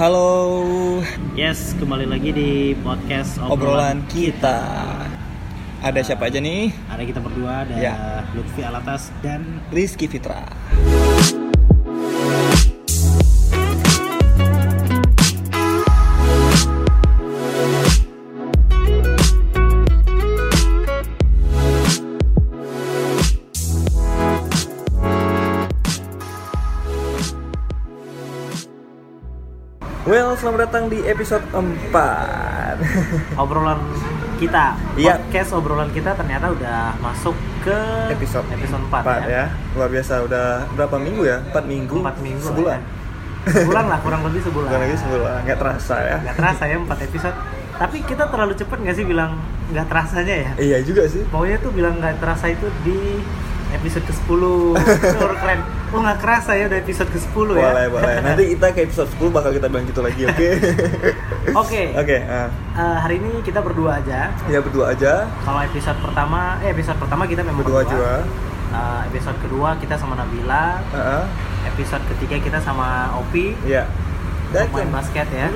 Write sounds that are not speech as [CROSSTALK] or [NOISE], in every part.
Halo, Yes, kembali lagi di podcast obrolan kita. Ada siapa aja nih? Ada kita berdua, ada Ya. Lutfi Alatas dan Rizky Fitra. Selamat datang di episode 4 [LAUGHS] obrolan kita. Iya. Podcast obrolan kita ternyata udah masuk ke Episode episode 4, 4 ya. Luar biasa, udah berapa minggu ya? 4 minggu? 4 minggu Sebulan? ya. Sebulan lah, kurang lebih sebulan. Bukan lagi sebulan, nggak terasa ya Nggak terasa ya 4 episode. Tapi kita terlalu cepet nggak sih bilang nggak terasanya ya? Iya juga sih Maunya tuh bilang nggak terasa itu di episode ke-10 Itu [LAUGHS] keren Oh nggak kerasa ya udah episode ke-10 ya Boleh, boleh [LAUGHS] Nanti kita ke episode 10 bakal kita bilang gitu lagi, oke? [LAUGHS] Oke Oke, ah. eh, Hari ini kita berdua aja ya berdua aja Kalau episode pertama, eh episode pertama kita memang Berdua berdua. aja Eh, episode kedua kita sama Nabila. Heeh. Episode ketiga kita sama Opi. Iya Dan Main basket ya.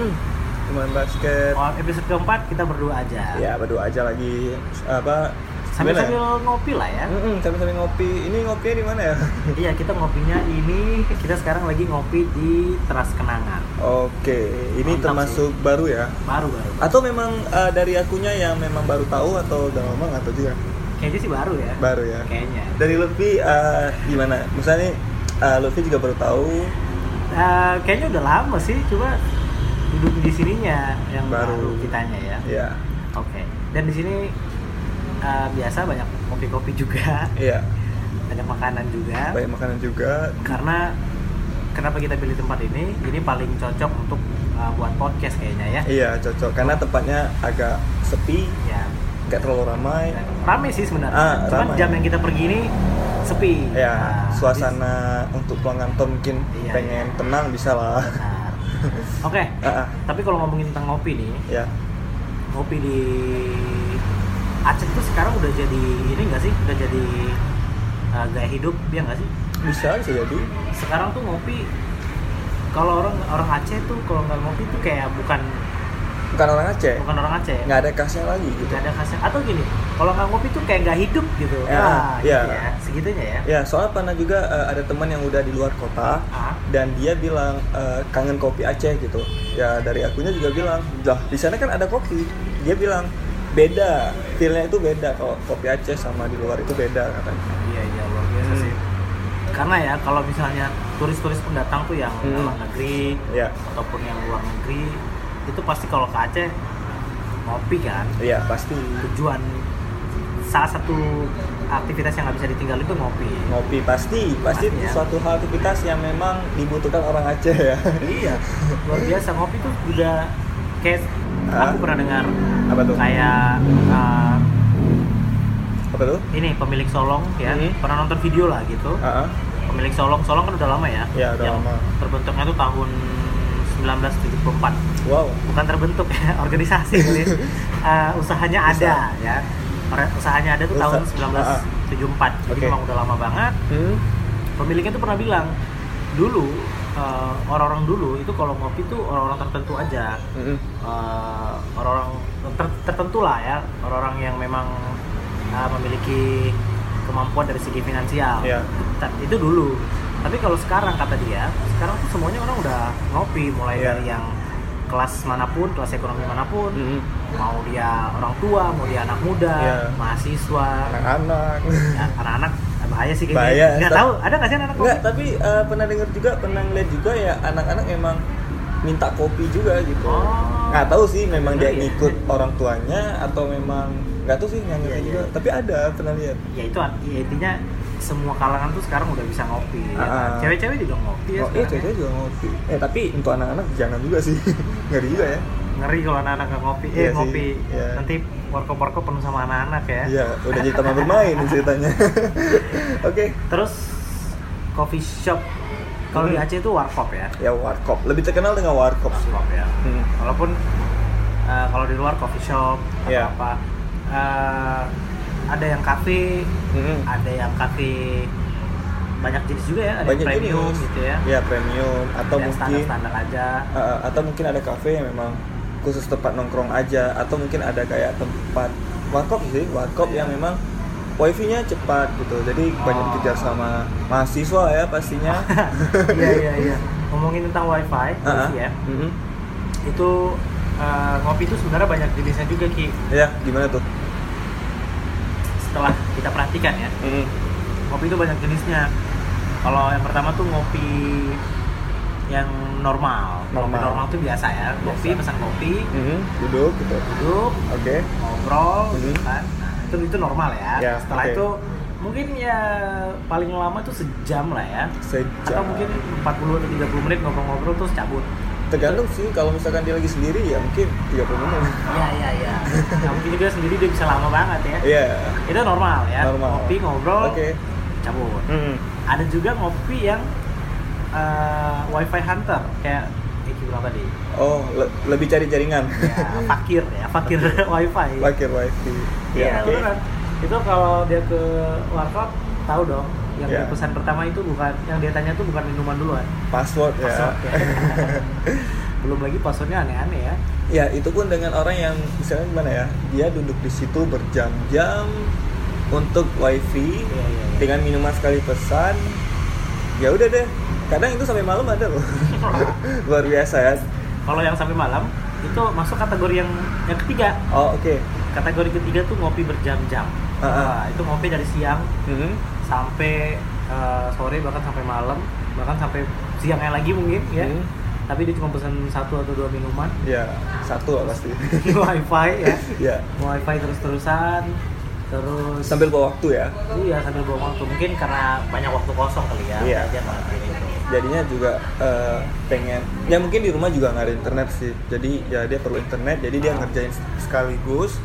Main basket Oh, episode keempat kita berdua aja. Ya, berdua aja lagi Apa? Sambil ya? sambil ngopi lah ya. Mm-mm, sambil-sambil ngopi. Ini ngopinya di mana ya? [LAUGHS] Iya kita ngopinya ini kita sekarang lagi ngopi di Teras Kenangan. Oke, ini Mantap termasuk baru ya? Baru baru. Atau memang eh, dari akunya yang memang baru tahu atau udah lama nggak tahu juga? Kayaknya sih baru ya. Baru ya. Kayaknya. Dari Lutfi eh, gimana? Misalnya eh, Lutfi juga baru tahu Eh, kayaknya udah lama sih, cuma duduk di sininya yang Baru. baru, kitanya ya. ya. Oke. Dan di sini eh, biasa banyak kopi-kopi juga, Iya, banyak makanan juga. banyak makanan juga. karena kenapa kita pilih tempat ini ini paling cocok untuk uh, buat podcast kayaknya ya Iya, cocok karena tempatnya agak sepi, ya nggak terlalu ramai. rame sih sebenarnya Ah, cuman ramai. jam yang kita pergi ini sepi Ya, Nah, suasana untuk pelanggan tol mungkin Iya, pengen iya. tenang bisa lah. oke [LAUGHS] Ah, ah, tapi kalau ngomongin tentang ngopi nih ya, ngopi di Aceh tuh sekarang udah jadi ini nggak sih udah jadi uh, gaya hidup dia nggak sih bisa bisa jadi. sekarang tuh ngopi kalau orang orang Aceh tuh kalau nggak ngopi tuh kayak bukan Bukan orang Aceh, bukan orang Aceh nggak ada khasnya lagi gitu. Gak ada khasnya atau gini kalau nggak ngopi tuh kayak nggak hidup gitu Ya, Wah, iya. gitu ya segitunya ya Ya, soalnya pernah juga eh, ada teman yang udah di luar kota ah dan dia bilang eh, kangen kopi Aceh gitu. Ya dari akunya juga bilang, lah di sana kan ada kopi. Dia bilang beda, feelnya itu beda kalau kopi Aceh sama di luar itu beda katanya. iya iya luar biasa Hmm. sih karena ya kalau misalnya turis-turis pendatang tuh yang Hmm. dalam negeri Ya, ataupun yang luar negeri itu pasti kalau ke Aceh ngopi kan iya pasti tujuan salah satu aktivitas yang nggak bisa ditinggal itu ngopi ngopi pasti, pasti Pasti ya. suatu hal aktivitas yang memang dibutuhkan orang Aceh ya. iya luar biasa ngopi tuh juga kayak Ah. aku pernah dengar Apa tuh? kayak uh, Apa tuh? ini pemilik Solong ya Hmm. pernah nonton video lah gitu Ah, ah. pemilik Solong Solong kan udah lama ya Ya, udah yang lama. terbentuknya tuh tahun 1974 Wow. bukan terbentuk ya [LAUGHS] organisasi kali ya. [LAUGHS] Eh, usahanya ada ya usahanya ada tuh Usaha- tahun ah, ah. 1974 jadi Oke. memang udah lama banget Hmm. pemiliknya tuh pernah bilang dulu eh, orang-orang dulu itu kalau ngopi tuh orang-orang tertentu aja Mm-mm. Eh, orang-orang ter- tertentu lah ya orang-orang yang memang eh, memiliki kemampuan dari segi finansial. Ta- itu dulu tapi kalau sekarang kata dia sekarang tuh semuanya orang udah ngopi mulai Iya. dari yang kelas mana pun kelas ekonomi mana pun Mm-mm. mau dia orang tua mau dia anak muda Iya. mahasiswa Anak-anak. ya, anak-anak bahaya sih kayaknya Bahaya. nggak tahu ada nggak sih anak Enggak, tapi eh, pernah dengar juga, pernah ngeliat juga ya anak-anak emang minta kopi juga gitu. Oh. Nggak tahu sih memang dia Bener ya? ngikut orang tuanya atau memang nggak tahu sih nggak ngerti Iya, juga. iya. Tapi ada pernah lihat. ya itu ya, intinya semua kalangan tuh sekarang udah bisa ngopi ya? Ah. cewek-cewek juga ngopi ya Oh iya, sekarang ya. juga ngopi. Eh tapi untuk anak-anak jangan juga sih. [LAUGHS] Ngeri juga ya. ngeri kalau anak-anak nggak ngopi eh Iya sih, ngopi iya. nanti warkop-warkop penuh sama anak-anak ya Iya, udah jadi teman bermain [LAUGHS] ceritanya. [LAUGHS] Oke. terus coffee shop kalau di Hmm. Aceh itu warkop ya Ya warkop, lebih terkenal dengan warkop sih. warkop ya Hmm. walaupun eh, kalau di luar coffee shop atau Iya. apa eh, ada yang kafe Hmm. ada yang kafe banyak jenis juga ya ada banyak premium jenis. gitu ya ya premium atau yang mungkin standar standar aja Uh, atau mungkin ada kafe yang memang khusus tempat nongkrong aja atau mungkin ada kayak tempat warkop sih warkop yang memang wifi-nya cepat gitu jadi banyak Oh. dikejar sama mahasiswa ya pastinya [LAUGHS] iya iya iya ngomongin tentang wifi Uh-uh. wifi ya Mhm. itu eh, ngopi itu sebenarnya banyak jenisnya juga ki ya gimana tuh setelah kita perhatikan ya Mhm. ngopi itu banyak jenisnya kalau yang pertama tuh ngopi yang normal. Normal. normal tuh biasa ya. Ngopi Biasa. pesan kopi. Mhm. duduk gitu. Duduk oke. ngobrol Mhm. gitu kan. Nah, itu itu normal ya, Ya, setelah oke. itu mungkin ya paling lama tuh sejam lah ya. Sejam. Atau mungkin 40 atau 30 menit ngobrol-ngobrol terus cabut. Tergantung sih kalau misalkan dia lagi sendiri ya mungkin 30 menit. Iya iya iya. Nah, mungkin dia sendiri dia bisa lama banget ya. Iya. Itu normal ya. Normal. ngopi ngobrol oke. cabut. Mhm. ada juga ngopi yang eh, wifi hunter kayak Eki bilang tadi? Oh le- lebih cari jaringan. Ya fakir ya fakir [LAUGHS] wifi. Pakai wifi. Iya ya oke. beneran. Itu kalau dia ke warkop tahu dong yang Ya. dia pesan pertama itu bukan yang dia tanya tuh bukan minuman duluan password ya. Password ya. [LAUGHS] belum lagi passwordnya aneh-aneh ya. Ya itu pun dengan orang yang misalnya gimana ya Dia duduk di situ berjam-jam Untuk wifi Iya, iya, iya. Dengan minuman sekali pesan Ya udah deh Kadang itu sampai malam ada loh. [LAUGHS] Luar biasa ya. Kalau yang sampai malam itu masuk kategori yang yang ketiga. Oh oke. Kategori ketiga tuh ngopi berjam-jam. Ah, ah. Wah, itu ngopi dari siang Mhm. sampai eh, sore bahkan sampai malam bahkan sampai siangnya lagi mungkin ya. Hmm. tapi dia cuma pesan satu atau dua minuman. Ya satu lah pasti. [LAUGHS] Wifi ya. Ya wifi terus terusan terus Sambil bawa waktu ya. Iya sambil bawa waktu. Mungkin karena banyak waktu kosong kali ya Iya. itu Jadinya juga eh, pengen Ya mungkin di rumah juga nggak ada internet sih. Jadi ya dia perlu internet Jadi dia ngerjain sekaligus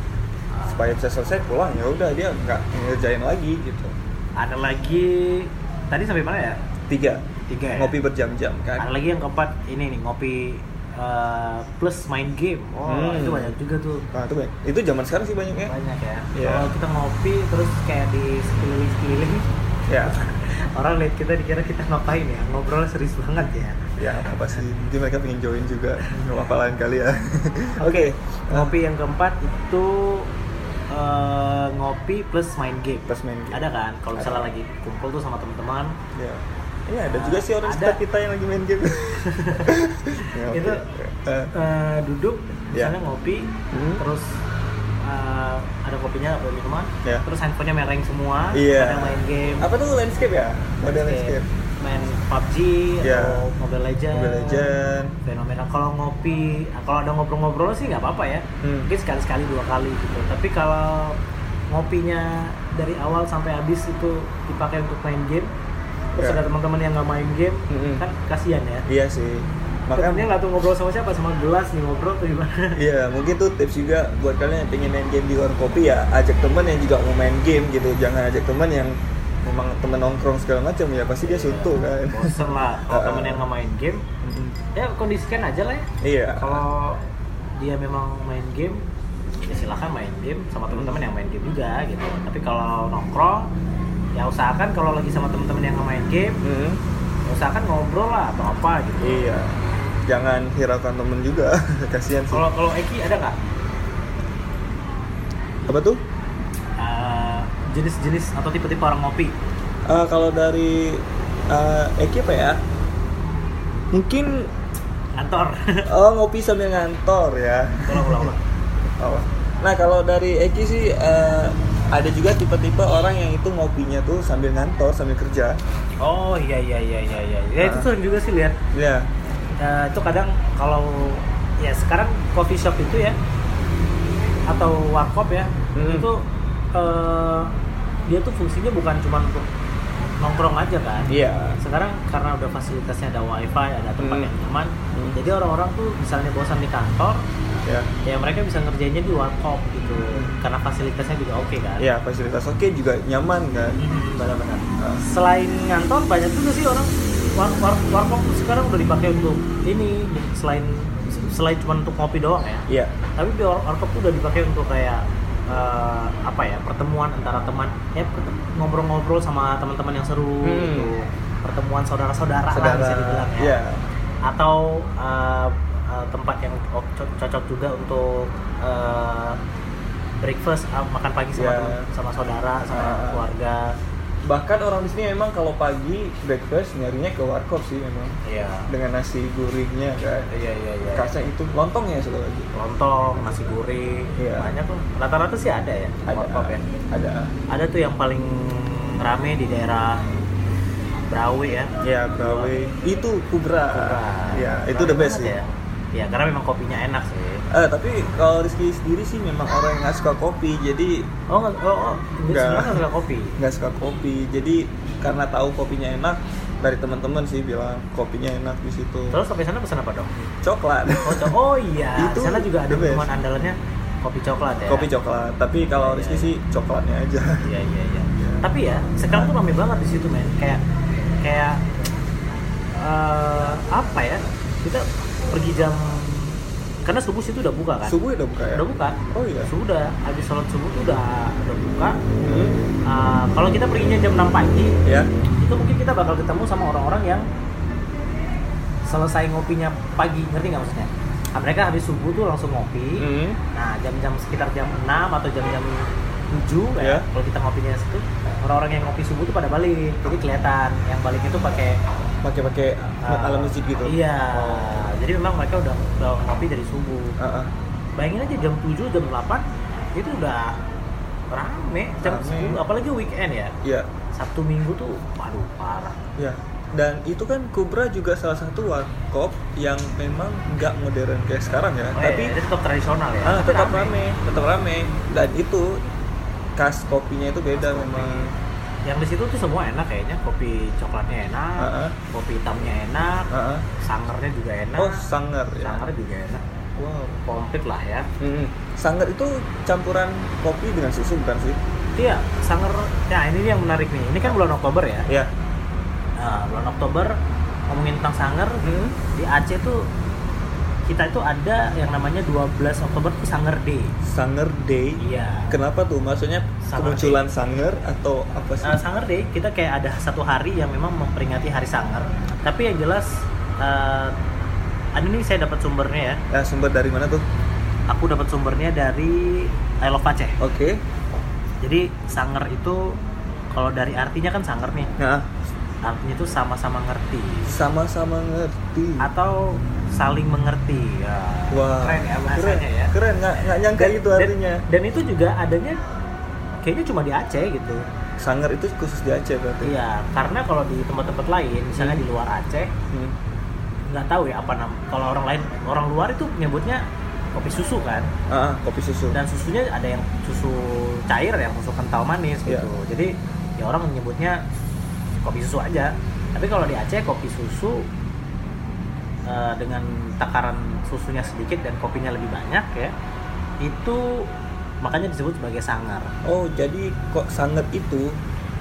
Supaya bisa selesai pulang ya udah dia nggak ngerjain lagi gitu. Ada lagi tadi sampai mana ya? Tiga. Tiga ya? ngopi berjam-jam ada kan lagi yang keempat ini nih ngopi eh, plus main game. Oh Hmm. itu banyak juga tuh. Nah itu banyak. Itu zaman sekarang sih banyak ya. Banyak ya. Iya. kalau kita ngopi terus kayak di sekeliling sekeliling ya [LAUGHS] orang lihat kita dikira kita ngapain ya? Ngobrol serius banget ya. Ya apa sih? Mungkin mereka pengen join juga. Apa lain kali ya? [LAUGHS] Oke ngopi yang keempat itu eh, ngopi plus main game. Pas main game. Ada kan? Kalau misalnya Ada. lagi kumpul tuh sama teman-teman. Ya. Ini ada juga sih orang sekitar kita yang lagi main game. [LAUGHS] [LAUGHS] Ya, oke. Itu- Eh, eh, duduk Ya. misalnya ngopi Hmm. terus eh, ada kopinya ada minuman Ya. terus handphonenya mereng semua Iya. pada main game apa tuh landscape ya model Landscape. landscape main PUBG Ya. atau Mobile Legends Mobile Legend fenomena kalau ngopi kalau ada ngobrol-ngobrol sih nggak apa-apa ya Hmm. mungkin sekali-sekali dua kali gitu tapi kalau ngopinya dari awal sampai habis itu dipakai untuk main game terus Ya. ada teman-teman yang nggak main game Mm-mm. kan kasihan ya iya sih makanya nggak tuh ngobrol sama siapa sama gelas nih ngobrol tuh gimana Iya, mungkin tuh tips juga buat kalian yang pengen main game di warung kopi ya, ajak temen yang juga mau main game gitu. Jangan ajak temen yang memang temen nongkrong segala macam ya, pasti dia suntuk kan. bosen lah [LAUGHS] kalau temen yang nggak main game ya kondisikan aja lah ya Iya. kalau dia memang main game ya silahkan main game sama teman-teman yang main game juga gitu tapi kalau nongkrong ya usahakan kalau lagi sama teman-teman yang nggak main game Mm. ya usahakan ngobrol lah atau apa gitu Iya. Jangan hiraukan temen juga, [LAUGHS] kasihan sih. kalau kalau Eki ada nggak Apa tuh? uh, jenis-jenis atau tipe-tipe orang ngopi Eh, kalau dari eh Eki apa ya? Mungkin kantor [LAUGHS] oh ngopi sambil ngantor ya. ulang ulang ulang [LAUGHS] Oh. Nah kalau dari Eki sih eh, ada juga tipe-tipe orang yang itu ngopinya tuh sambil ngantor sambil kerja. oh iya iya iya iya iya ya itu Ah. sering juga sih lihat Ya. Eh, itu kadang kalau ya sekarang coffee shop itu ya atau warkop ya Hmm. itu eh, dia tuh fungsinya bukan cuma untuk nongkrong aja kan Iya. sekarang karena udah fasilitasnya ada wifi ada tempat Hmm. yang nyaman Hmm. jadi orang-orang tuh misalnya bosan di kantor Ya. ya mereka bisa ngerjainnya di warkop gitu karena fasilitasnya juga oke kan Ya fasilitas oke juga nyaman kan. Hmm, benar-benar Ah. selain ngantor banyak juga sih orang war, war, warkop tuh sekarang udah dipakai untuk ini selain selain cuma untuk ngopi doang ya Iya. tapi di war- warkop tuh udah dipakai untuk kayak eh, apa ya pertemuan antara teman ya ngobrol-ngobrol sama teman-teman yang seru Hmm. gitu pertemuan saudara-saudara lah bisa dibilang ya Iya. atau eh, eh, tempat yang cocok juga untuk eh, breakfast eh, makan pagi sama Ya. teman- sama saudara sama Ah. keluarga bahkan orang di sini emang kalau pagi breakfast nyarinya ke warkop sih memang iya. Dengan nasi gurihnya kan. Iya iya iya. Kacang itu lontong ya satu lagi. Lontong nasi goreng Iya. banyak loh rata-rata sih ada ya ada warkop ya. ada. Ada tuh yang paling rame di daerah Brawe ya. Ya brawe itu kubra. Kubra. ya itu the best sih. ya. Ya karena memang kopinya enak sih Eh, tapi kalau Rizky sendiri sih memang orang yang nggak suka kopi, jadi oh nggak oh, oh Nggak. suka kopi nggak suka kopi. Jadi karena tahu kopinya enak, dari teman-teman sih bilang kopinya enak di situ. terus sampai sana pesan apa dong Coklat. oh, co- oh iya [LAUGHS] Itu di sana juga ada minuman andalannya kopi coklat ya Kopi coklat. Tapi kalau Iya, Rizky iya. sih coklatnya aja. iya iya iya [LAUGHS] tapi ya sekarang tuh rame banget di situ men kayak kayak eh, apa ya kita pergi jam karena subuh situ udah buka kan Subuh udah buka ya? udah buka Oh iya. sudah habis sholat subuh tuh udah udah buka Hmm. Uh, kalau kita perginya jam 6 pagi Ya. itu mungkin kita bakal ketemu sama orang-orang yang selesai ngopinya pagi ngerti nggak maksudnya Nah, mereka habis subuh tuh langsung ngopi Hmm. nah jam-jam sekitar jam 6 atau jam-jam 7 Ya. ya kalau kita ngopinya situ orang-orang yang ngopi subuh tuh pada balik jadi kelihatan yang balik itu pakai Pakai-pakai uh, alam masjid gitu. iya Oh. Jadi memang mereka udah, udah ngopi dari subuh Ah, ah. bayangin aja jam 7 jam 8 itu udah rame jam Rame. 10 apalagi weekend ya Iya. Sabtu Minggu tuh waduh parah Ya. Dan itu kan Kubra juga salah satu warkop yang memang nggak modern kayak sekarang ya, Oh, tapi iya, tetap tradisional ya ah, tetap rame, tetap rame. Dan itu khas kopinya itu beda Khas kopi. Yang di situ tuh semua enak kayaknya kopi coklatnya enak Ah, ah. kopi hitamnya enak Ah, ah. sangernya juga enak Oh, sanger ya. sangernya juga enak Wow. komplit lah ya Hmm. Sanger itu campuran kopi dengan susu bukan sih? iya sanger ya ini yang menarik nih ini kan bulan Oktober ya Ya. nah, bulan Oktober ngomongin tentang sanger Hmm. di Aceh tuh kita itu ada yang namanya 12 Oktober tuh Sanger Day Sanger Day. iya Kenapa tuh? Maksudnya Sanger kemunculan sanger atau apa sih? Uh, Sanger Day kita kayak ada satu hari yang memang memperingati Hari Sanger. Tapi yang jelas uh, ini saya dapat sumbernya ya. Ya, sumber dari mana tuh? Aku dapat sumbernya dari I Love Aceh. Oke. Jadi Sanger itu kalau dari artinya kan Sanger nih. Nah, Artinya itu sama-sama ngerti sama-sama ngerti. atau saling mengerti. Ya, Wah, keren ya keren, bahasanya ya. keren nggak nggak nyangka Dan- itu dan- artinya. Dan, itu juga adanya kayaknya cuma di Aceh gitu. Sanger itu khusus di Aceh berarti. Iya, karena kalau di tempat-tempat lain, misalnya Hmm. di luar Aceh, Hmm. nggak tahu ya apa nam kalau orang lain orang luar itu nyebutnya kopi susu kan ah, kopi susu. dan susunya ada yang susu cair yang susu kental manis gitu Iya. jadi ya orang menyebutnya kopi susu aja tapi kalau di Aceh kopi susu eh, dengan takaran susunya sedikit dan kopinya lebih banyak ya itu makanya disebut sebagai sangar Oh, jadi kok sanger itu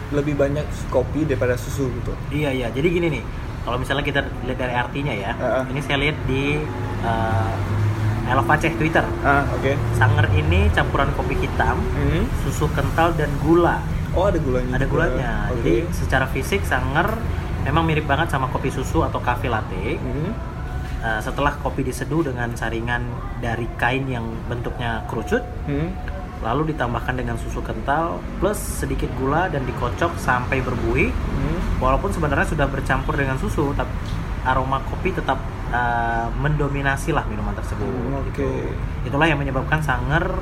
lebih banyak kopi daripada susu gitu. iya iya jadi gini nih kalau misalnya kita lihat dari artinya ya Ah, ah. ini saya lihat di uh, I Love Aceh Twitter Ah, oke. Sanger ini campuran kopi hitam, Hmm. susu kental dan gula. Oh, ada gulanya. Ada gulanya. Oke. Jadi secara fisik Sanger memang mirip banget sama kopi susu atau cafe latte. Hmm. Uh, setelah kopi diseduh dengan saringan dari kain yang bentuknya kerucut, Hmm. lalu ditambahkan dengan susu kental plus sedikit gula dan dikocok sampai berbuih. Hmm. Walaupun sebenarnya sudah bercampur dengan susu, tapi aroma kopi tetap uh, mendominasi lah minuman tersebut. Hmm, gitu. oke. Itulah yang menyebabkan Sanger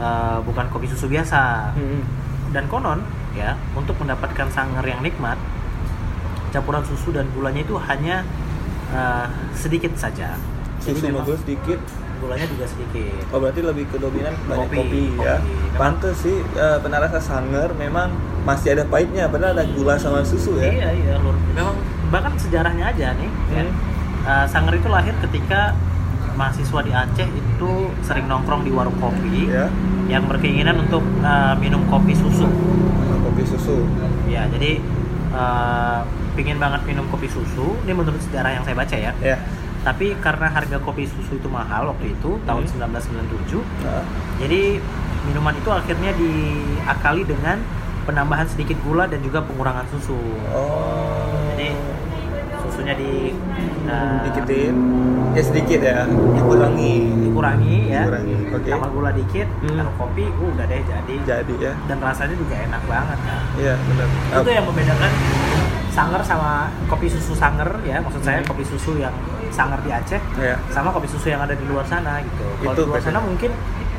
uh, bukan kopi susu biasa. Hmm. Dan konon ya untuk mendapatkan Sanger yang nikmat, campuran susu dan gulanya itu hanya uh, sedikit saja. Susu memang mobil sedikit. gulanya juga sedikit. Oh, berarti lebih ke dominan banyak Kopi, kopi, ya. kopi. Memang- Pantes sih eh, pernah rasa sanger memang masih ada pahitnya padahal ada gula sama susu ya. Iya iya lur. Memang bahkan sejarahnya aja nih. ya. Hmm. Uh, Sanger itu lahir ketika mahasiswa di Aceh itu sering nongkrong di warung kopi Ya. yang berkeinginan untuk uh, minum kopi susu. Kopi susu. Ya jadi uh, pingin banget minum kopi susu. Ini menurut sejarah yang saya baca ya. Ya. Tapi karena harga kopi susu itu mahal waktu itu tahun Hmm. 1997, Nah, jadi minuman itu akhirnya diakali dengan penambahan sedikit gula dan juga pengurangan susu. Oh. Jadi susunya di uh, dikitin. Ya sedikit ya. Dikurangi. dikurangi ya. Dikurangi. Oke. Tambah gula dikit, Hmm. taruh kopi, uh, udah deh jadi. Jadi ya. Dan rasanya juga enak banget kan. Iya, benar. Itu yang membedakan Sanger sama kopi susu Sanger ya, maksud saya Hmm. kopi susu yang Sanger di Aceh Ya. sama kopi susu yang ada di luar sana gitu. Kalau di luar sana mungkin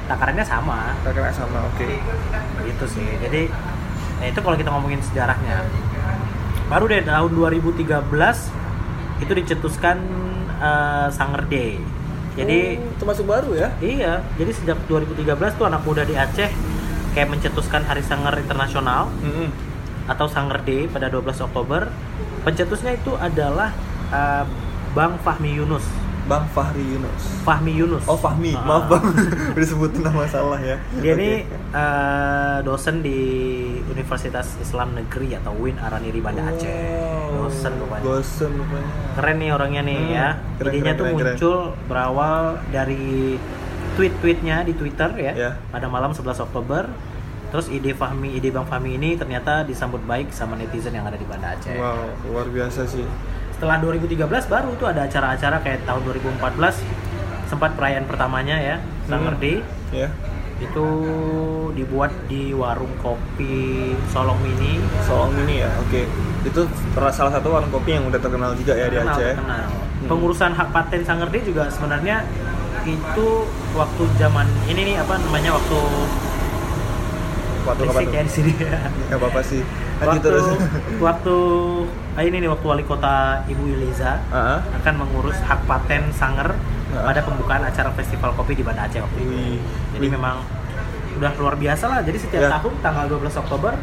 takarannya sama, Kakak sama, oke. gitu sih. Jadi nah itu kalau kita ngomongin sejarahnya. Baru deh tahun 2013 itu dicetuskan eh, Sanger Day. Jadi Oh, itu masuk baru ya? iya, jadi sejak 2013 tuh anak muda di Aceh kayak mencetuskan Hari Sanger Internasional Mm-mm. Atau Sanger Day pada 12 Oktober. Pencetusnya itu adalah eh, Bang Fahmi Yunus. Bang Fahri Yunus. Fahmi Yunus. Oh Fahmi, Ah. maaf bang, [LAUGHS] udah sebutin nama salah ya. Dia Oke. ini eh, dosen di Universitas Islam Negeri atau WIN Araniri Banda Aceh. Wow. Dosen rupanya. Dosen rupanya. Keren nih orangnya nih Hmm, ya. keren, Idenya keren, tuh keren, keren. muncul berawal dari tweet-tweetnya di Twitter ya. Ya. Pada malam 11 Oktober. Terus ide Fahmi, ide Bang Fahmi ini ternyata disambut baik sama netizen yang ada di Banda Aceh. Wow, luar biasa sih. Setelah 2013 baru tuh ada acara-acara kayak tahun 2014 sempat perayaan pertamanya ya, Sanger Hmm. Day. Ya, Itu dibuat di warung kopi Solong Mini. Solong ini ya, oke. Itu ter- salah satu warung kopi yang udah terkenal juga ya di Terkenal, Aceh. terkenal. Hmm. Pengurusan hak paten Sanger Day juga sebenarnya itu waktu zaman ini nih apa namanya waktu Waktu kapan tuh? di sini ya. Gak apa-apa sih. Lanjut waktu terus. waktu ah, ini nih waktu wali kota Ibu Iliza Ah, akan mengurus hak paten Sanger Ah. pada pembukaan acara festival kopi di Banda Aceh waktu itu. Wih. Jadi Wih. memang udah luar biasa lah. Jadi setiap Ya. tahun tanggal 12 Oktober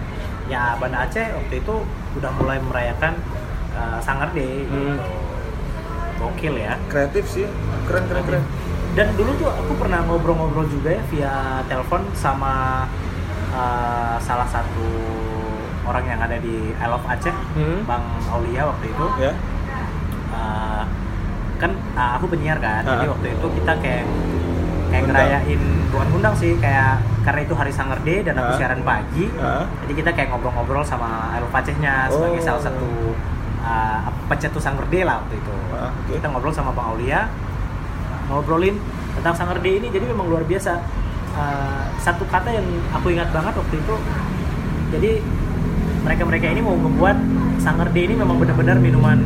ya Banda Aceh waktu itu udah mulai merayakan uh, Sanger Day Hmm. gitu. Gokil ya. kreatif sih. Keren keren keren. Dan dulu tuh aku pernah ngobrol-ngobrol juga ya via telepon sama uh, salah satu orang yang ada di I Love Aceh, Hmm. Bang Aulia waktu itu. Ya. Uh, kan uh, aku penyiar kan, jadi Ah. waktu itu kita kayak kayak Undang. ngerayain bukan undang sih, kayak karena itu hari Sanger Day dan aku Ah. siaran pagi. Ah. Jadi kita kayak ngobrol-ngobrol sama I Love Acehnya sebagai Oh. salah satu uh, pencetus Sanger Day lah waktu itu. Ah, oke. Kita ngobrol sama Bang Aulia, ngobrolin tentang Sanger Day ini, jadi memang luar biasa. Uh, satu kata yang aku ingat banget waktu itu, jadi mereka-mereka ini mau membuat Sanger Day ini memang benar-benar minuman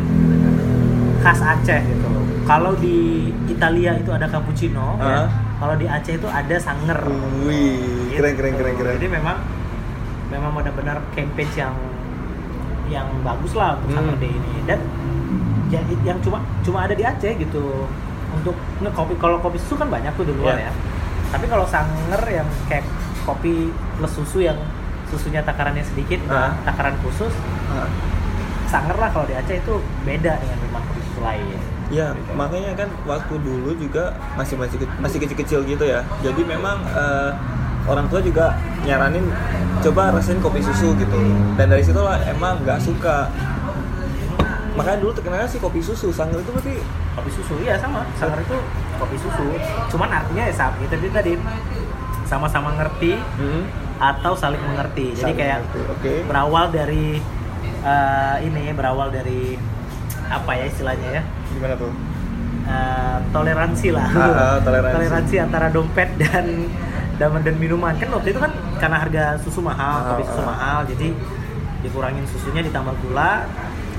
khas Aceh gitu. Kalau di Italia itu ada cappuccino, ya. Ah. kalau di Aceh itu ada Sanger. Wih, keren keren keren keren. Jadi memang memang benar-benar campaign yang yang bagus lah untuk Hmm. Day ini dan yang, yang cuma cuma ada di Aceh gitu untuk nge kopi kalau kopi susu kan banyak tuh di luar Ya. ya tapi kalau sanger yang kayak kopi plus susu yang susunya takarannya sedikit Ah. takaran khusus Ah. sanger lah kalau di Aceh itu beda dengan minuman kopi susu lain Ya, Gitu. makanya kan waktu dulu juga masih masih masih kecil-kecil gitu ya. Jadi memang eh, orang tua juga nyaranin coba rasain kopi susu gitu. Dan dari situ lah emang nggak suka. Makanya dulu terkenalnya sih kopi susu. Sanggar itu berarti kopi susu iya sama sanger itu kopi susu cuman artinya ya sama itu tadi sama-sama ngerti hmm, atau saling mengerti jadi saling kayak ngerti. Oke. berawal dari eh, ini berawal dari apa ya istilahnya ya Gimana tuh? eh, toleransi lah Ah, ah, [LAUGHS] toleransi. antara dompet dan dan dan minuman kan waktu itu kan karena harga susu mahal Mahal, kopi susu ah. mahal jadi dikurangin susunya ditambah gula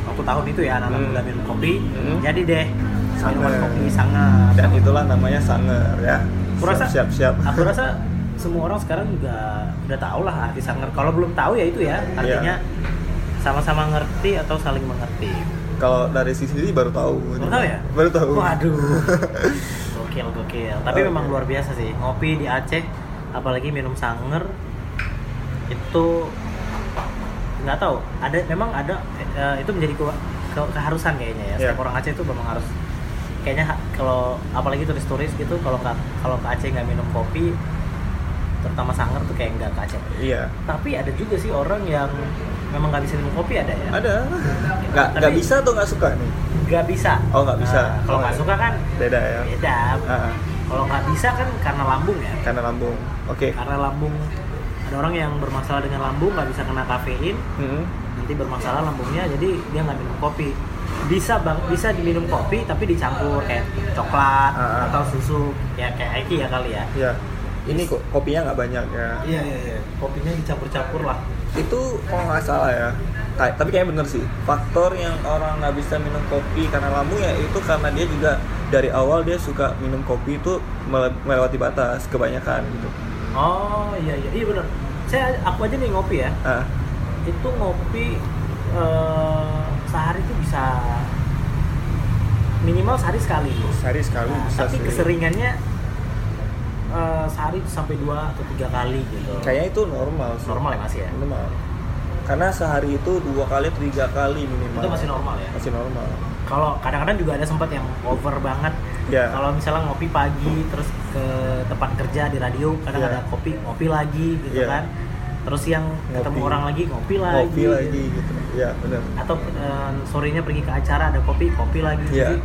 waktu tahun itu ya anak-anak Hmm. muda minum kopi Hmm. jadi deh minuman Sanger. kopi sangat Dan itulah namanya sanger ya. Aku rasa- siap siap. aku rasa semua orang sekarang juga udah tahu lah arti sanger kalau belum tahu ya itu ya artinya sama-sama ngerti atau saling mengerti Kalau dari sisi sendiri baru tahu. Baru tahu ya? Baru tahu. waduh [LAUGHS] gokil gokil tapi Oke. memang luar biasa sih ngopi di Aceh apalagi minum sanger itu nggak tahu ada memang ada eh, itu menjadi ke- ke- keharusan kayaknya ya setiap Iya. orang Aceh itu memang harus kayaknya kalau apalagi turis-turis gitu kalau nggak kalau ke Aceh nggak minum kopi terutama sanger tuh kayak nggak ke Aceh Iya. tapi ada juga sih orang yang memang nggak bisa minum kopi ada ya Ada. Nggak nggak Tapi- bisa atau nggak suka nih? nggak bisa Oh, nggak bisa. Nah, kalau Oh, nggak iya. suka kan Beda ya. beda Ah, kalau nggak bisa kan karena lambung ya karena lambung oke karena lambung ada orang yang bermasalah dengan lambung nggak bisa kena kafein Hmm. nanti bermasalah lambungnya jadi dia nggak minum kopi bisa bang bisa diminum kopi tapi dicampur kayak coklat ah. atau susu. Ya kayak Eki ya kali ya. Ya ini kok kopinya nggak banyak ya? Iya iya iya. Kopinya dicampur-campur lah. Itu kalau nggak salah ya. Kayak tapi kayaknya bener sih. Faktor yang orang nggak bisa minum kopi karena lambung ya itu karena dia juga dari awal dia suka minum kopi itu mele- melewati batas kebanyakan gitu. Oh iya iya. Iya benar saya aku aja nih ngopi ya. Ah. Itu ngopi eh, sehari itu bisa minimal sehari sekali. Sehari sekali Nah, bisa tapi sih keseringannya eh, sehari sampai dua atau tiga kali gitu. Kayaknya itu normal sih. Normal ya masih ya? Normal. Karena sehari itu dua kali tiga kali minimal. Itu masih normal ya? Masih normal. Kalau kadang-kadang juga ada sempat yang over banget. Ya kalau misalnya ngopi pagi terus ke tempat kerja di radio kadang Iya. ada kopi ngopi lagi gitu Iya. kan terus yang ketemu Ngopi. orang lagi ngopi lagi. Ngopi lagi gitu. Ya benar atau eh, sorenya pergi ke acara ada kopi kopi lagi. Iya. jadi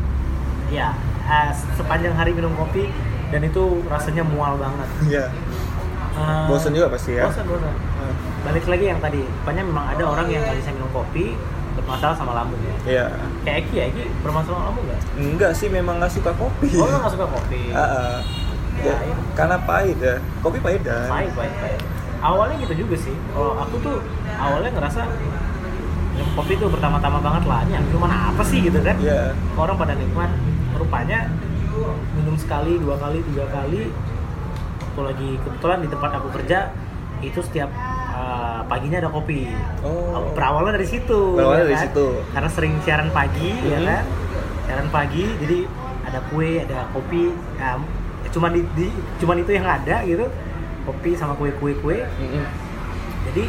ya eh, sepanjang hari minum kopi dan itu rasanya mual banget. Ya Eh, bosan juga pasti ya. bosan bosan Ah, balik lagi yang tadi rupanya memang ada orang yang nggak bisa minum kopi bermasalah sama lambung ya. Iya. kayak Eki ya Eki bermasalah sama lambung nggak? Enggak sih memang nggak suka kopi. Oh nggak suka kopi. [LAUGHS] Ah, ah. Ya, Ya, iya. karena pahit ya. Kopi pahit kan? Baik baik baik awalnya gitu juga sih kalau aku tuh awalnya ngerasa minum kopi tuh pertama-tama banget lah ini minuman apa sih gitu kan Iya. orang pada nikmat rupanya minum sekali dua kali tiga kali waktu lagi kebetulan di tempat aku kerja itu setiap uh, paginya ada kopi Oh. berawalnya dari situ Berawalnya ya dari kan? situ. karena sering siaran pagi ya Mhm. kan siaran pagi jadi ada kue ada kopi ya, cuman di, di cuman itu yang ada gitu kopi sama kue kue kue Mm-mm. jadi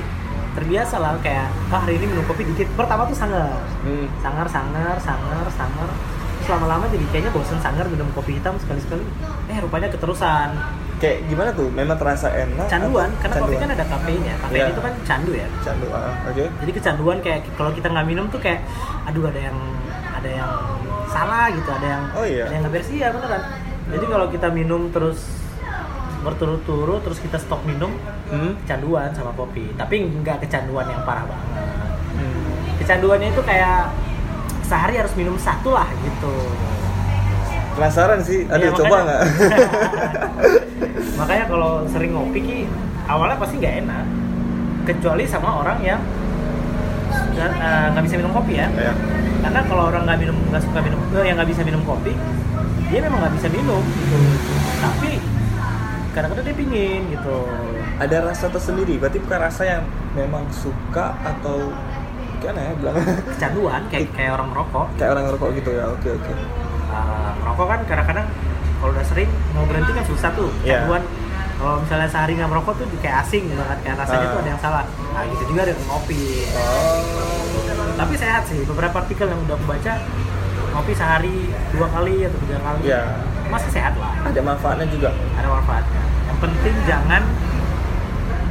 terbiasa lah kayak ah hari ini minum kopi dikit pertama tuh sangar Hmm. sangar sangar sangar sangar Terus lama-lama jadi kayaknya bosen sangar minum kopi hitam sekali-sekali eh rupanya keterusan Kayak gimana tuh? Memang terasa enak? canduan atau- karena kopi kan ada kafein ya kafein Iya. itu kan candu ya candu. ah, Oke. jadi kecanduan kayak kalau kita nggak minum tuh kayak aduh ada yang ada yang salah gitu ada yang Oh, iya. ada yang nggak beres iya beneran jadi kalau kita minum terus berturut-turut terus kita stop minum Hmm. kecanduan sama kopi tapi nggak kecanduan yang parah banget Hmm. kecanduannya itu kayak sehari harus minum satu lah gitu Penasaran sih. Aduh, Iya, coba nggak? [LAUGHS] makanya kalau sering ngopi ki awalnya pasti nggak enak kecuali sama orang yang nggak nggak bisa minum kopi ya ya. karena kalau orang nggak minum nggak suka minum eh, yang nggak bisa minum kopi dia memang nggak bisa minum gitu tapi kadang-kadang dia pingin gitu Ada rasa tersendiri. Berarti bukan rasa yang memang suka atau gimana ya bilang? kecanduan kayak kayak orang merokok Kayak orang ngerokok gitu ya. Oke oke. Eh, merokok kan kadang-kadang kalau udah sering mau berhenti kan susah tuh Iya. kecanduan kalau misalnya sehari nggak merokok tuh kayak asing banget kayak rasanya Ah. tuh ada yang salah nah gitu juga dengan ngopi Oh. tapi sehat sih beberapa artikel yang udah aku baca ngopi sehari dua kali atau tiga kali Iya. masih sehat lah Ada manfaatnya juga. ada manfaatnya yang penting jangan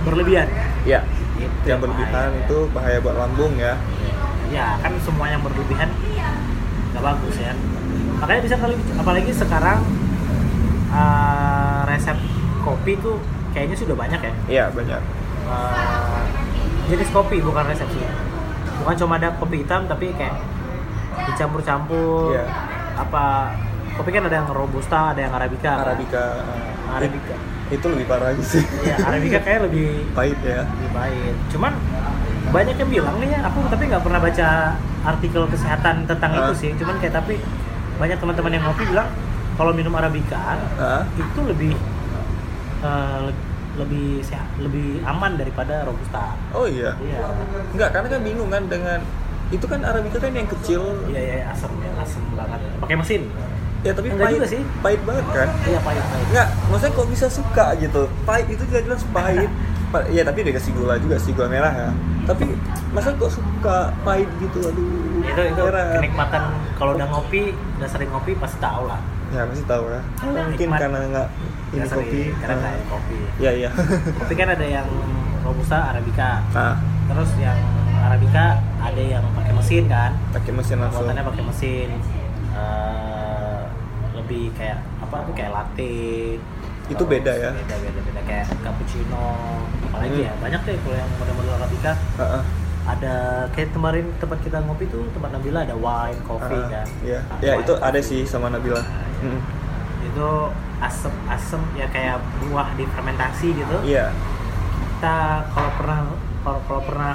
berlebihan Ya. Itu Yang berlebihan bahaya. itu bahaya buat lambung ya. ya kan semua yang berlebihan nggak bagus ya makanya bisa kali apalagi sekarang uh, resep kopi tuh kayaknya sudah banyak ya Iya banyak. Uh, jenis kopi bukan resep sih bukan cuma ada kopi hitam tapi kayak dicampur-campur Iya. apa kopi kan ada yang robusta ada yang arabica kan? Arabica. ah, Arabica. Itu lebih parah lagi sih. Iya, arabica kayak lebih Pahit ya. lebih baik. Cuman banyak yang bilang nih ya, aku tapi nggak pernah baca artikel kesehatan tentang Ah. itu sih. Cuman kayak tapi banyak teman-teman yang ngopi bilang kalau minum arabica Ah. itu lebih le- lebih sehat, lebih aman daripada robusta. Oh iya. Iya. Enggak, karena kan bingung kan dengan itu kan Arabica kan yang kecil. Iya, iya, asam ya, asam banget. Pakai mesin. Ya tapi Enggak pahit juga sih. Pahit banget kan? Iya, pahit, pahit. Enggak, maksudnya kok bisa suka gitu? Pahit itu jelas pahit. [LAUGHS] Pa- ya tapi dikasih gula juga sih gula merah ya. Tapi masa kok suka pahit gitu? Aduh. Itu itu heran. kenikmatan kalau udah ngopi, udah sering ngopi pasti tahu lah. Ya pasti tahu ya. Mungkin Nikmat. karena nggak ini Nggak sering, kopi. karena nggak ada kopi. Iya iya. [LAUGHS] Kopi kan ada yang robusta, arabica. Nah, Terus yang arabica ada yang pakai mesin kan. pakai mesin langsung. Buatannya pakai mesin. Eh, lebih kayak apa tuh kayak latte Itu beda ya? beda beda beda kayak cappuccino apalagi Hmm. ya banyak deh kalau yang model-model arabica Heeh. ada kayak kemarin tempat kita ngopi tuh tempat Nabila ada wine coffee Heeh. kan Iya. Nah, Ya wine, itu ada coffee. sih sama Nabila. Mm. itu asem asem ya kayak buah difermentasi gitu Iya. kita kalau pernah kalau kalau pernah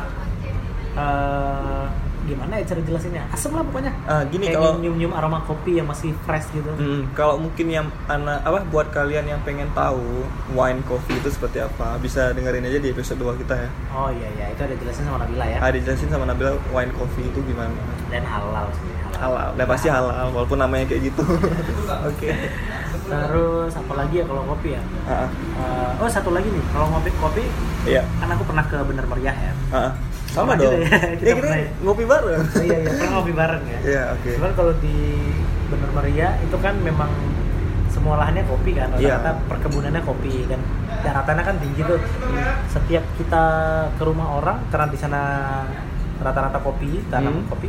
eh, gimana ya cara jelasinnya asem lah pokoknya Ah, gini kayak kalau nyium nyium aroma kopi yang masih fresh gitu Mm, kalau mungkin yang anak apa buat kalian yang pengen tahu wine coffee itu seperti apa, bisa dengerin aja di episode 2 kita ya. oh iya iya itu ada jelasin sama Nabila ya Ada jelasin sama Nabila wine coffee itu gimana. dan halal sih Halal, dan pasti halal walaupun namanya kayak gitu. [LAUGHS] Oke. terus apa lagi ya kalau kopi ya Ah, ah. Eh, oh satu lagi nih kalau ngopi kopi Iya. kan aku pernah ke Bener Meriah ya Ah, ah. Sama Sama dong. ya, kita Ya, kita pernah ngopi bareng. Oh, iya iya pernah ngopi bareng ya Iya, oke. Cuman kalau di Bener Meriah itu kan memang semua lahannya kopi kan, Iya. rata-rata perkebunannya kopi dan daratannya kan tinggi tuh. Setiap kita ke rumah orang karena di sana rata-rata kopi, tanam Hmm. kopi.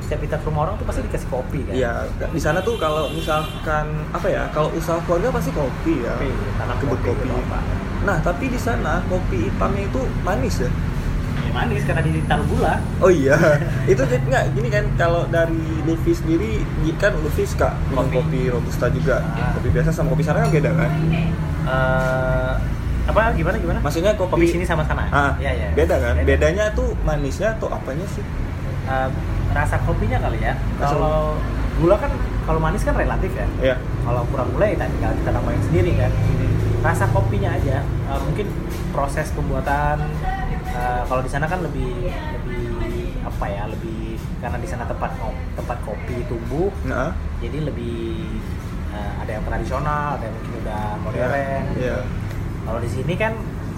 Setiap kita ke rumah orang tuh pasti dikasih kopi kan. Iya, di sana tuh kalau misalkan apa ya, kalau usaha keluarga pasti kopi ya. Kopi, tanam Kebun kopi, kopi. gitu. Nah, tapi di sana kopi hitamnya itu manis ya. Ya, manis karena ditaruh gula. Oh iya, [LAUGHS] itu jadi nggak gini kan kalau dari Luffy sendiri kan Luffy suka minum Kopi. kopi robusta juga, Ah. kopi biasa sama kopi sana kan beda kan? Eh apa gimana gimana? Maksudnya kopi, Kopi sini sama sana. ah, Iya, iya. beda kan? Beda. Bedanya tuh manisnya atau apanya sih? Eh, rasa kopinya kali ya. Kalau gula kan kalau manis kan relatif ya. Ya, kalau kurang gula ya tinggal kita tambahin sendiri kan rasa kopinya aja uh, mungkin proses pembuatan uh, kalau di sana kan lebih lebih apa ya lebih karena di sana tempat tempat kopi tumbuh nah, jadi lebih uh, ada yang tradisional ada yang mungkin udah modern Iya. kalau di sini kan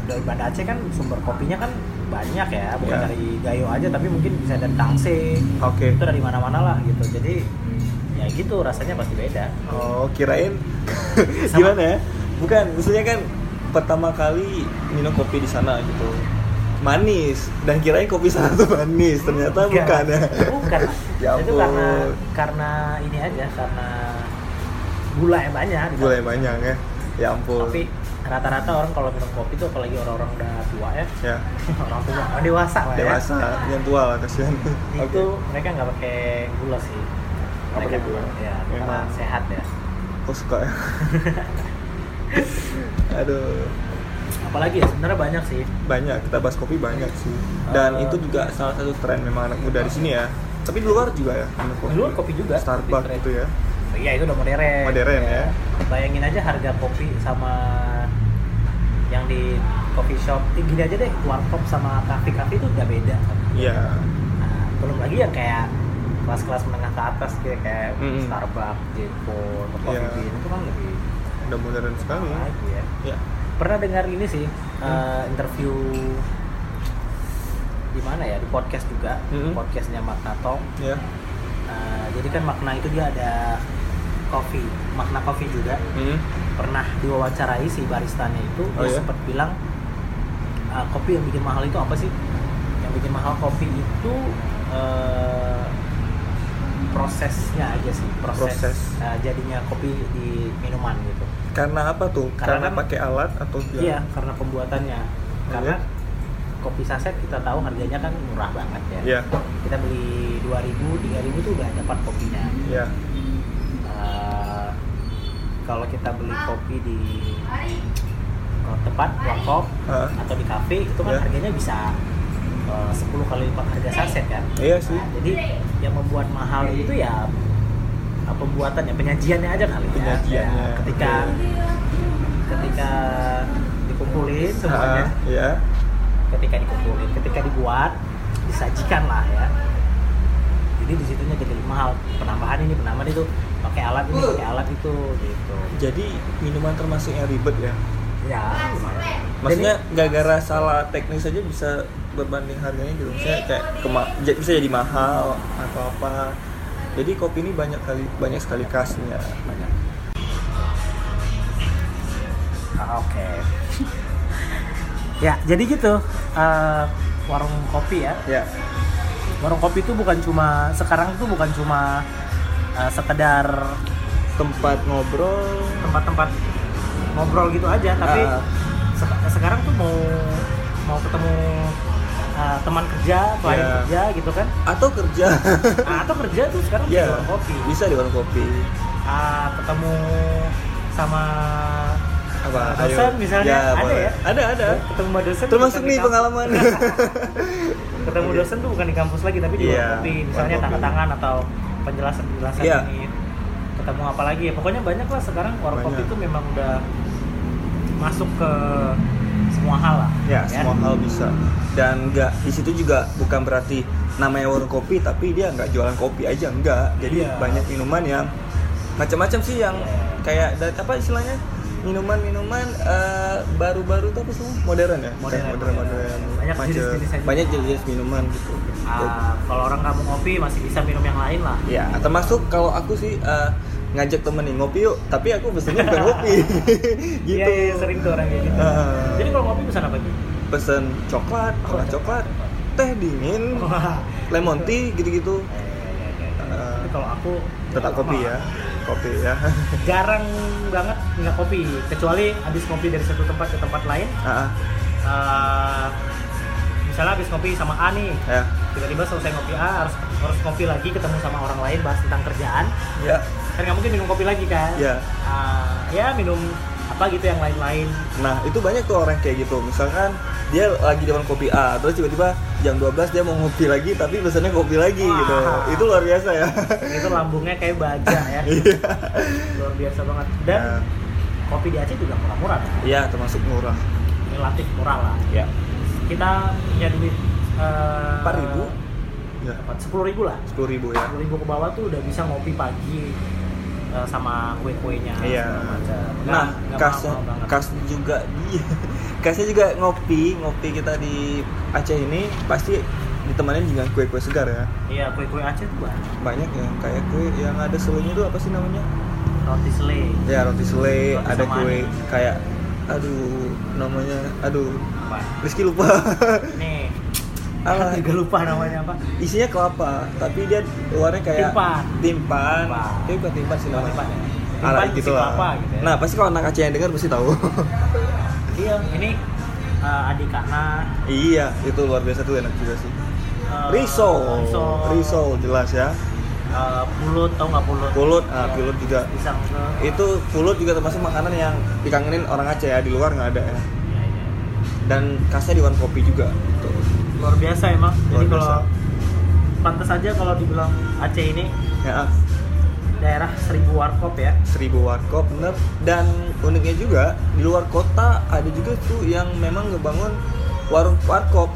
dari Banda Aceh kan sumber kopinya kan banyak ya bukan Iya. dari Gayo aja tapi mungkin bisa dari Tangse Oke. itu dari mana-mana lah gitu jadi ya gitu rasanya pasti beda Oh, kirain [LAUGHS] gimana ya? Bukan, maksudnya kan pertama kali minum kopi di sana gitu. Manis dan kirain kopi sana tuh [LAUGHS] manis, ternyata bukan, ya. bukan Ya itu [LAUGHS] ampun. karena karena ini aja karena gula yang banyak di Gula yang banyak ya. Ya ampun. tapi rata-rata orang kalau minum kopi tuh apalagi orang-orang udah tua ya ya, [LAUGHS] orang tua orang dewasa lah dewasa, yang tua lah kasihan. ya itu mereka nggak pakai gula sih Nggak pakai gula? ya karena Memang. sehat ya Kok suka ya? Aduh, apalagi ya sebenarnya banyak sih banyak kita bahas kopi banyak sih. Dan Eh. itu juga salah satu tren memang anak muda di sini ya. Tapi di luar juga ya kopi. di luar kopi juga Starbucks gitu ya. Oh iya itu udah modern. Modern, ya. Bayangin aja harga kopi sama yang di coffee shop. Eh, Gini aja deh, warkop sama kafe-kafe itu udah beda. Iya. Nah, belum lagi yang kayak kelas-kelas menengah ke atas kayak kayak Mm-mm. Starbucks, Jepun, atau Coffee Iya. Bean itu kan lebih Udah modern sekali. lagi ya. Ya. Pernah dengar ini sih Hmm. eh, interview di mana ya di podcast juga, Mm-mm. podcastnya Makna. Ya. Uh, jadi kan makna itu dia ada coffee, makna coffee juga. Hmm. Pernah diwawancarai si baristanya itu, Oh, dia iya? sempat bilang "Uh, kopi yang bikin mahal itu apa sih? Yang bikin mahal kopi itu uh, prosesnya aja sih, proses, Proses. uh, jadinya kopi di minuman gitu. Karena apa tuh? Karena Karena, kan- pakai alat atau gimana? Iya, karena pembuatannya. Oh, Karena kopi saset kita tahu harganya kan murah banget ya. Iya. Kita beli 2000, 3000 tuh udah dapat kopinya. Iya. Eh, kalau kita beli kopi di tempat warkop Hah? atau di kafe itu kan Ya. harganya bisa eh, 10 kali lipat harga saset kan Iya sih. Nah, jadi yang membuat mahal itu ya pembuatannya penyajiannya aja kali ya. Penyajiannya, Ya, ketika ketika dikumpulin semuanya Ah, Iya. ketika dikumpulin ketika dibuat disajikan lah ya jadi di situnya jadi mahal penambahan ini penambahan itu pakai alat ini pakai alat itu gitu Jadi minuman termasuk yang ribet ya. ya lumayan Maksudnya gara-gara salah teknis aja bisa berbanding harganya gitu. Misalnya kayak kema- bisa jadi mahal atau apa. Jadi kopi ini banyak kali banyak sekali khasnya. banyak Ah, oke [LAUGHS] ya jadi gitu eh, warung kopi ya Ya. warung kopi itu bukan cuma sekarang itu bukan cuma eh, sekedar tempat ngobrol tempat-tempat ngobrol gitu aja tapi Ah. se- sekarang tuh mau mau ketemu uh, teman kerja klien Iya. kerja gitu kan? Atau kerja. Nah, atau kerja tuh sekarang di Iya, warung kopi. Bisa di warung kopi. Ah, ketemu sama apa? Uh, dosen ayo. misalnya. Ada boleh. ya? Ada ada. Ketemu sama dosen termasuk di nih pengalaman. [LAUGHS] Ketemu dosen tuh bukan di kampus lagi tapi di Iya, warung kopi misalnya tanda tangan atau penjelasan penjelasan Iya. ini. Ketemu apa lagi ya? Pokoknya banyak lah sekarang. Warung kopi itu memang udah masuk ke semua hal lah ya semua hal bisa. Dan nggak di situ juga bukan berarti namanya warung kopi tapi dia nggak jualan kopi aja enggak jadi Iya. banyak minuman yang macam-macam sih yang kayak dan apa istilahnya? Minuman-minuman eh, baru-baru tuh apa sih modern ya? Modern, modern, modern. modern. Banyak juga. banyak jenis minuman gitu. Ah, kalau orang nggak mau ngopi masih bisa minum yang lain lah. Ya termasuk kalau aku sih eh, ngajak temen nih ngopi yuk. Tapi aku pesennya bukan kopi [LAUGHS] [LAUGHS] gitu. Iya, iya, sering tuh orang kayak gitu. Ah. Jadi kalau ngopi pesan apa gitu? pesen coklat tengah coklat. teh dingin [LAUGHS] lemon tea gitu-gitu. Tapi Eh, kalau aku tetap kopi ya kopi ya. Jarang banget nggak kopi, kecuali habis kopi dari satu tempat ke tempat lain. Ah, eh, misalnya habis kopi sama A nih, ya. tiba-tiba selesai ngopi A harus harus kopi lagi ketemu sama orang lain bahas tentang kerjaan. ya Kan nggak mungkin minum kopi lagi kan? Iya. Ah, ya minum apa gitu yang lain-lain. nah itu banyak tuh orang kayak gitu misalkan dia lagi warung kopi A terus tiba-tiba jam 12 dia mau ngopi lagi tapi pesannya kopi lagi Wah. gitu itu luar biasa ya [LAUGHS] Itu lambungnya kayak baja ya. [LAUGHS] iya Luar biasa banget. Dan Nah, kopi di Aceh juga murah-murah. kan? iya termasuk murah Relatif murah lah. ya Kita punya duit eh, empat ribu ya sepuluh ribu lah sepuluh ribu ya sepuluh ribu ke bawah tuh udah bisa ngopi pagi eh, sama kue-kuenya Iya. Nah, banget. kas juga iya. [LAUGHS] Kasnya juga ngopi, ngopi kita di Aceh ini pasti ditemenin dengan kue-kue segar ya. iya kue-kue Aceh tuh banyak Banyak yang kayak kue yang ada selenya itu apa sih namanya? roti selai Ya roti selai, Roti ada kue aneh. kayak aduh namanya aduh apa Rizky lupa. nih [LAUGHS] Alah, juga lupa namanya apa isinya kelapa, tapi dia luarnya kayak Timpan. Timpan. Tapi bukan timpan sih namanya. timpan ya? Timpan gitu lah. kelapa gitu ya. Nah, pasti kalau anak Aceh yang dengar pasti tahu. [LAUGHS] iya ini eh, adik Kana iya, itu luar biasa tuh enak juga sih. eh, Risol, risol, risol jelas ya. eh, pulut tau nggak pulut Pulut, ah, Iya. pulut juga. pisang Itu pulut juga termasuk makanan yang dikangenin orang Aceh ya, di luar nggak ada ya. Iya, iya. Dan khasnya di warung kopi juga. Luar biasa emang. Luar jadi kalau pantas aja kalau dibilang Aceh ini Ya, daerah seribu warkop ya. Seribu warkop bener. Dan uniknya juga di luar kota ada juga tuh yang memang ngebangun warung warkop.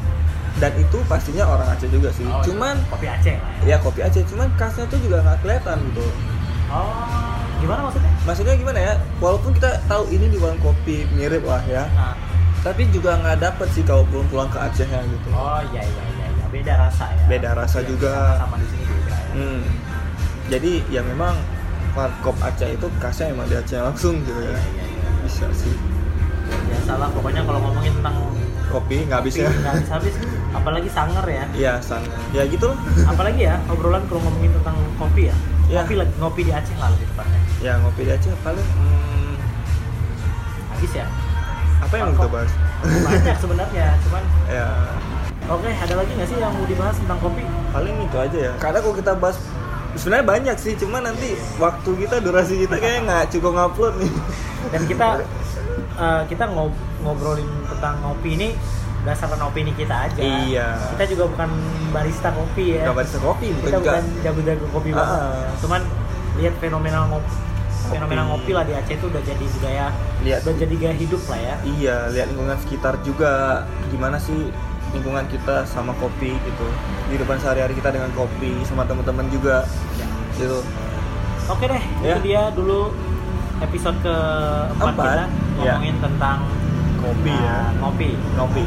Dan itu pastinya orang Aceh juga sih. Oh, cuman kopi Aceh lah ya. Ya kopi Aceh, cuman khasnya tuh juga nggak kelihatan gitu. oh gimana maksudnya? Maksudnya gimana ya? Walaupun kita tahu ini di warung kopi mirip lah ya, nah, tapi juga nggak dapet sih kalau pulang pulang ke Acehnya gitu. oh iya iya iya iya. beda rasa ya Beda rasa Yang juga. sama di sini beda ya Hmm. Jadi ya memang warkop Aceh itu khasnya emang di Aceh langsung gitu iya ya. iya iya Bisa sih. biasa lah pokoknya kalau ngomongin tentang Kopi nggak habis ya? nggak habis habis apalagi sanger ya Iya sana. Ya gitu lah. apalagi ya obrolan kalau ngomongin tentang kopi ya Iya. kopi ngopi di Aceh lah lebih tepatnya Ya ngopi di Aceh paling hmm, habis ya apa yang mau kita bahas? banyak sebenarnya cuman [LAUGHS] ya oke ada lagi nggak sih yang mau dibahas tentang kopi paling itu aja ya. Karena kalau kita bahas sebenarnya banyak sih, cuman nanti waktu kita durasi kita kayak [LAUGHS] nggak cukup ngupload nih. dan kita [LAUGHS] eh, kita ngob- ngobrolin tentang ngopi ini berdasarkan opini kita aja Iya. kita juga bukan barista kopi ya Gak barista kopi, bukan kita juga. bukan jago-jago kopi Ah. banget cuman lihat fenomena ngopi fenomena ngopi lah di Aceh itu udah jadi budaya Lihat. udah jadi gaya hidup lah ya Iya, lihat lingkungan sekitar juga gimana sih lingkungan kita sama kopi gitu. Kehidupan sehari-hari kita dengan kopi sama teman-teman juga gitu. oke deh Ya. itu dia dulu episode keempat Empat, kita ya. ngomongin tentang Kopi ya. uh, ngopi Ngopi.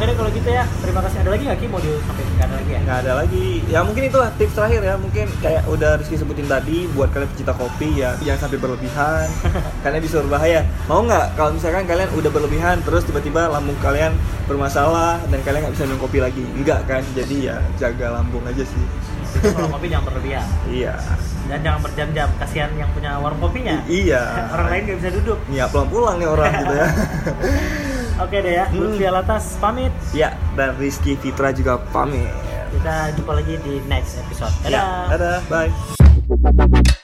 Oke deh kalau gitu ya, terima kasih. Ada lagi nggak Ki? Mau disampaikan? Nggak ada lagi ya? nggak ada lagi. Ya mungkin itulah tips terakhir ya. Mungkin kayak udah Rizky sebutin tadi buat kalian pecinta kopi ya jangan sampai berlebihan. [LAUGHS] Karena bisa berbahaya. Mau nggak? Kalau misalkan kalian udah berlebihan terus tiba-tiba lambung kalian bermasalah dan kalian nggak bisa minum kopi lagi. Enggak kan? Jadi ya jaga lambung aja sih. Jadi kalau kopi jangan berlebihan. Iya. Dan jangan berjam-jam. Kasihan yang punya warung kopinya. I- iya Orang lain nggak bisa duduk. ya pulang-pulang nih orang gitu ya [LAUGHS] Oke deh ya, Hmm. Lutfi Alatas pamit. ya dan Rizky Fitra juga pamit Kita jumpa lagi di next episode. Dadah. ya dadah bye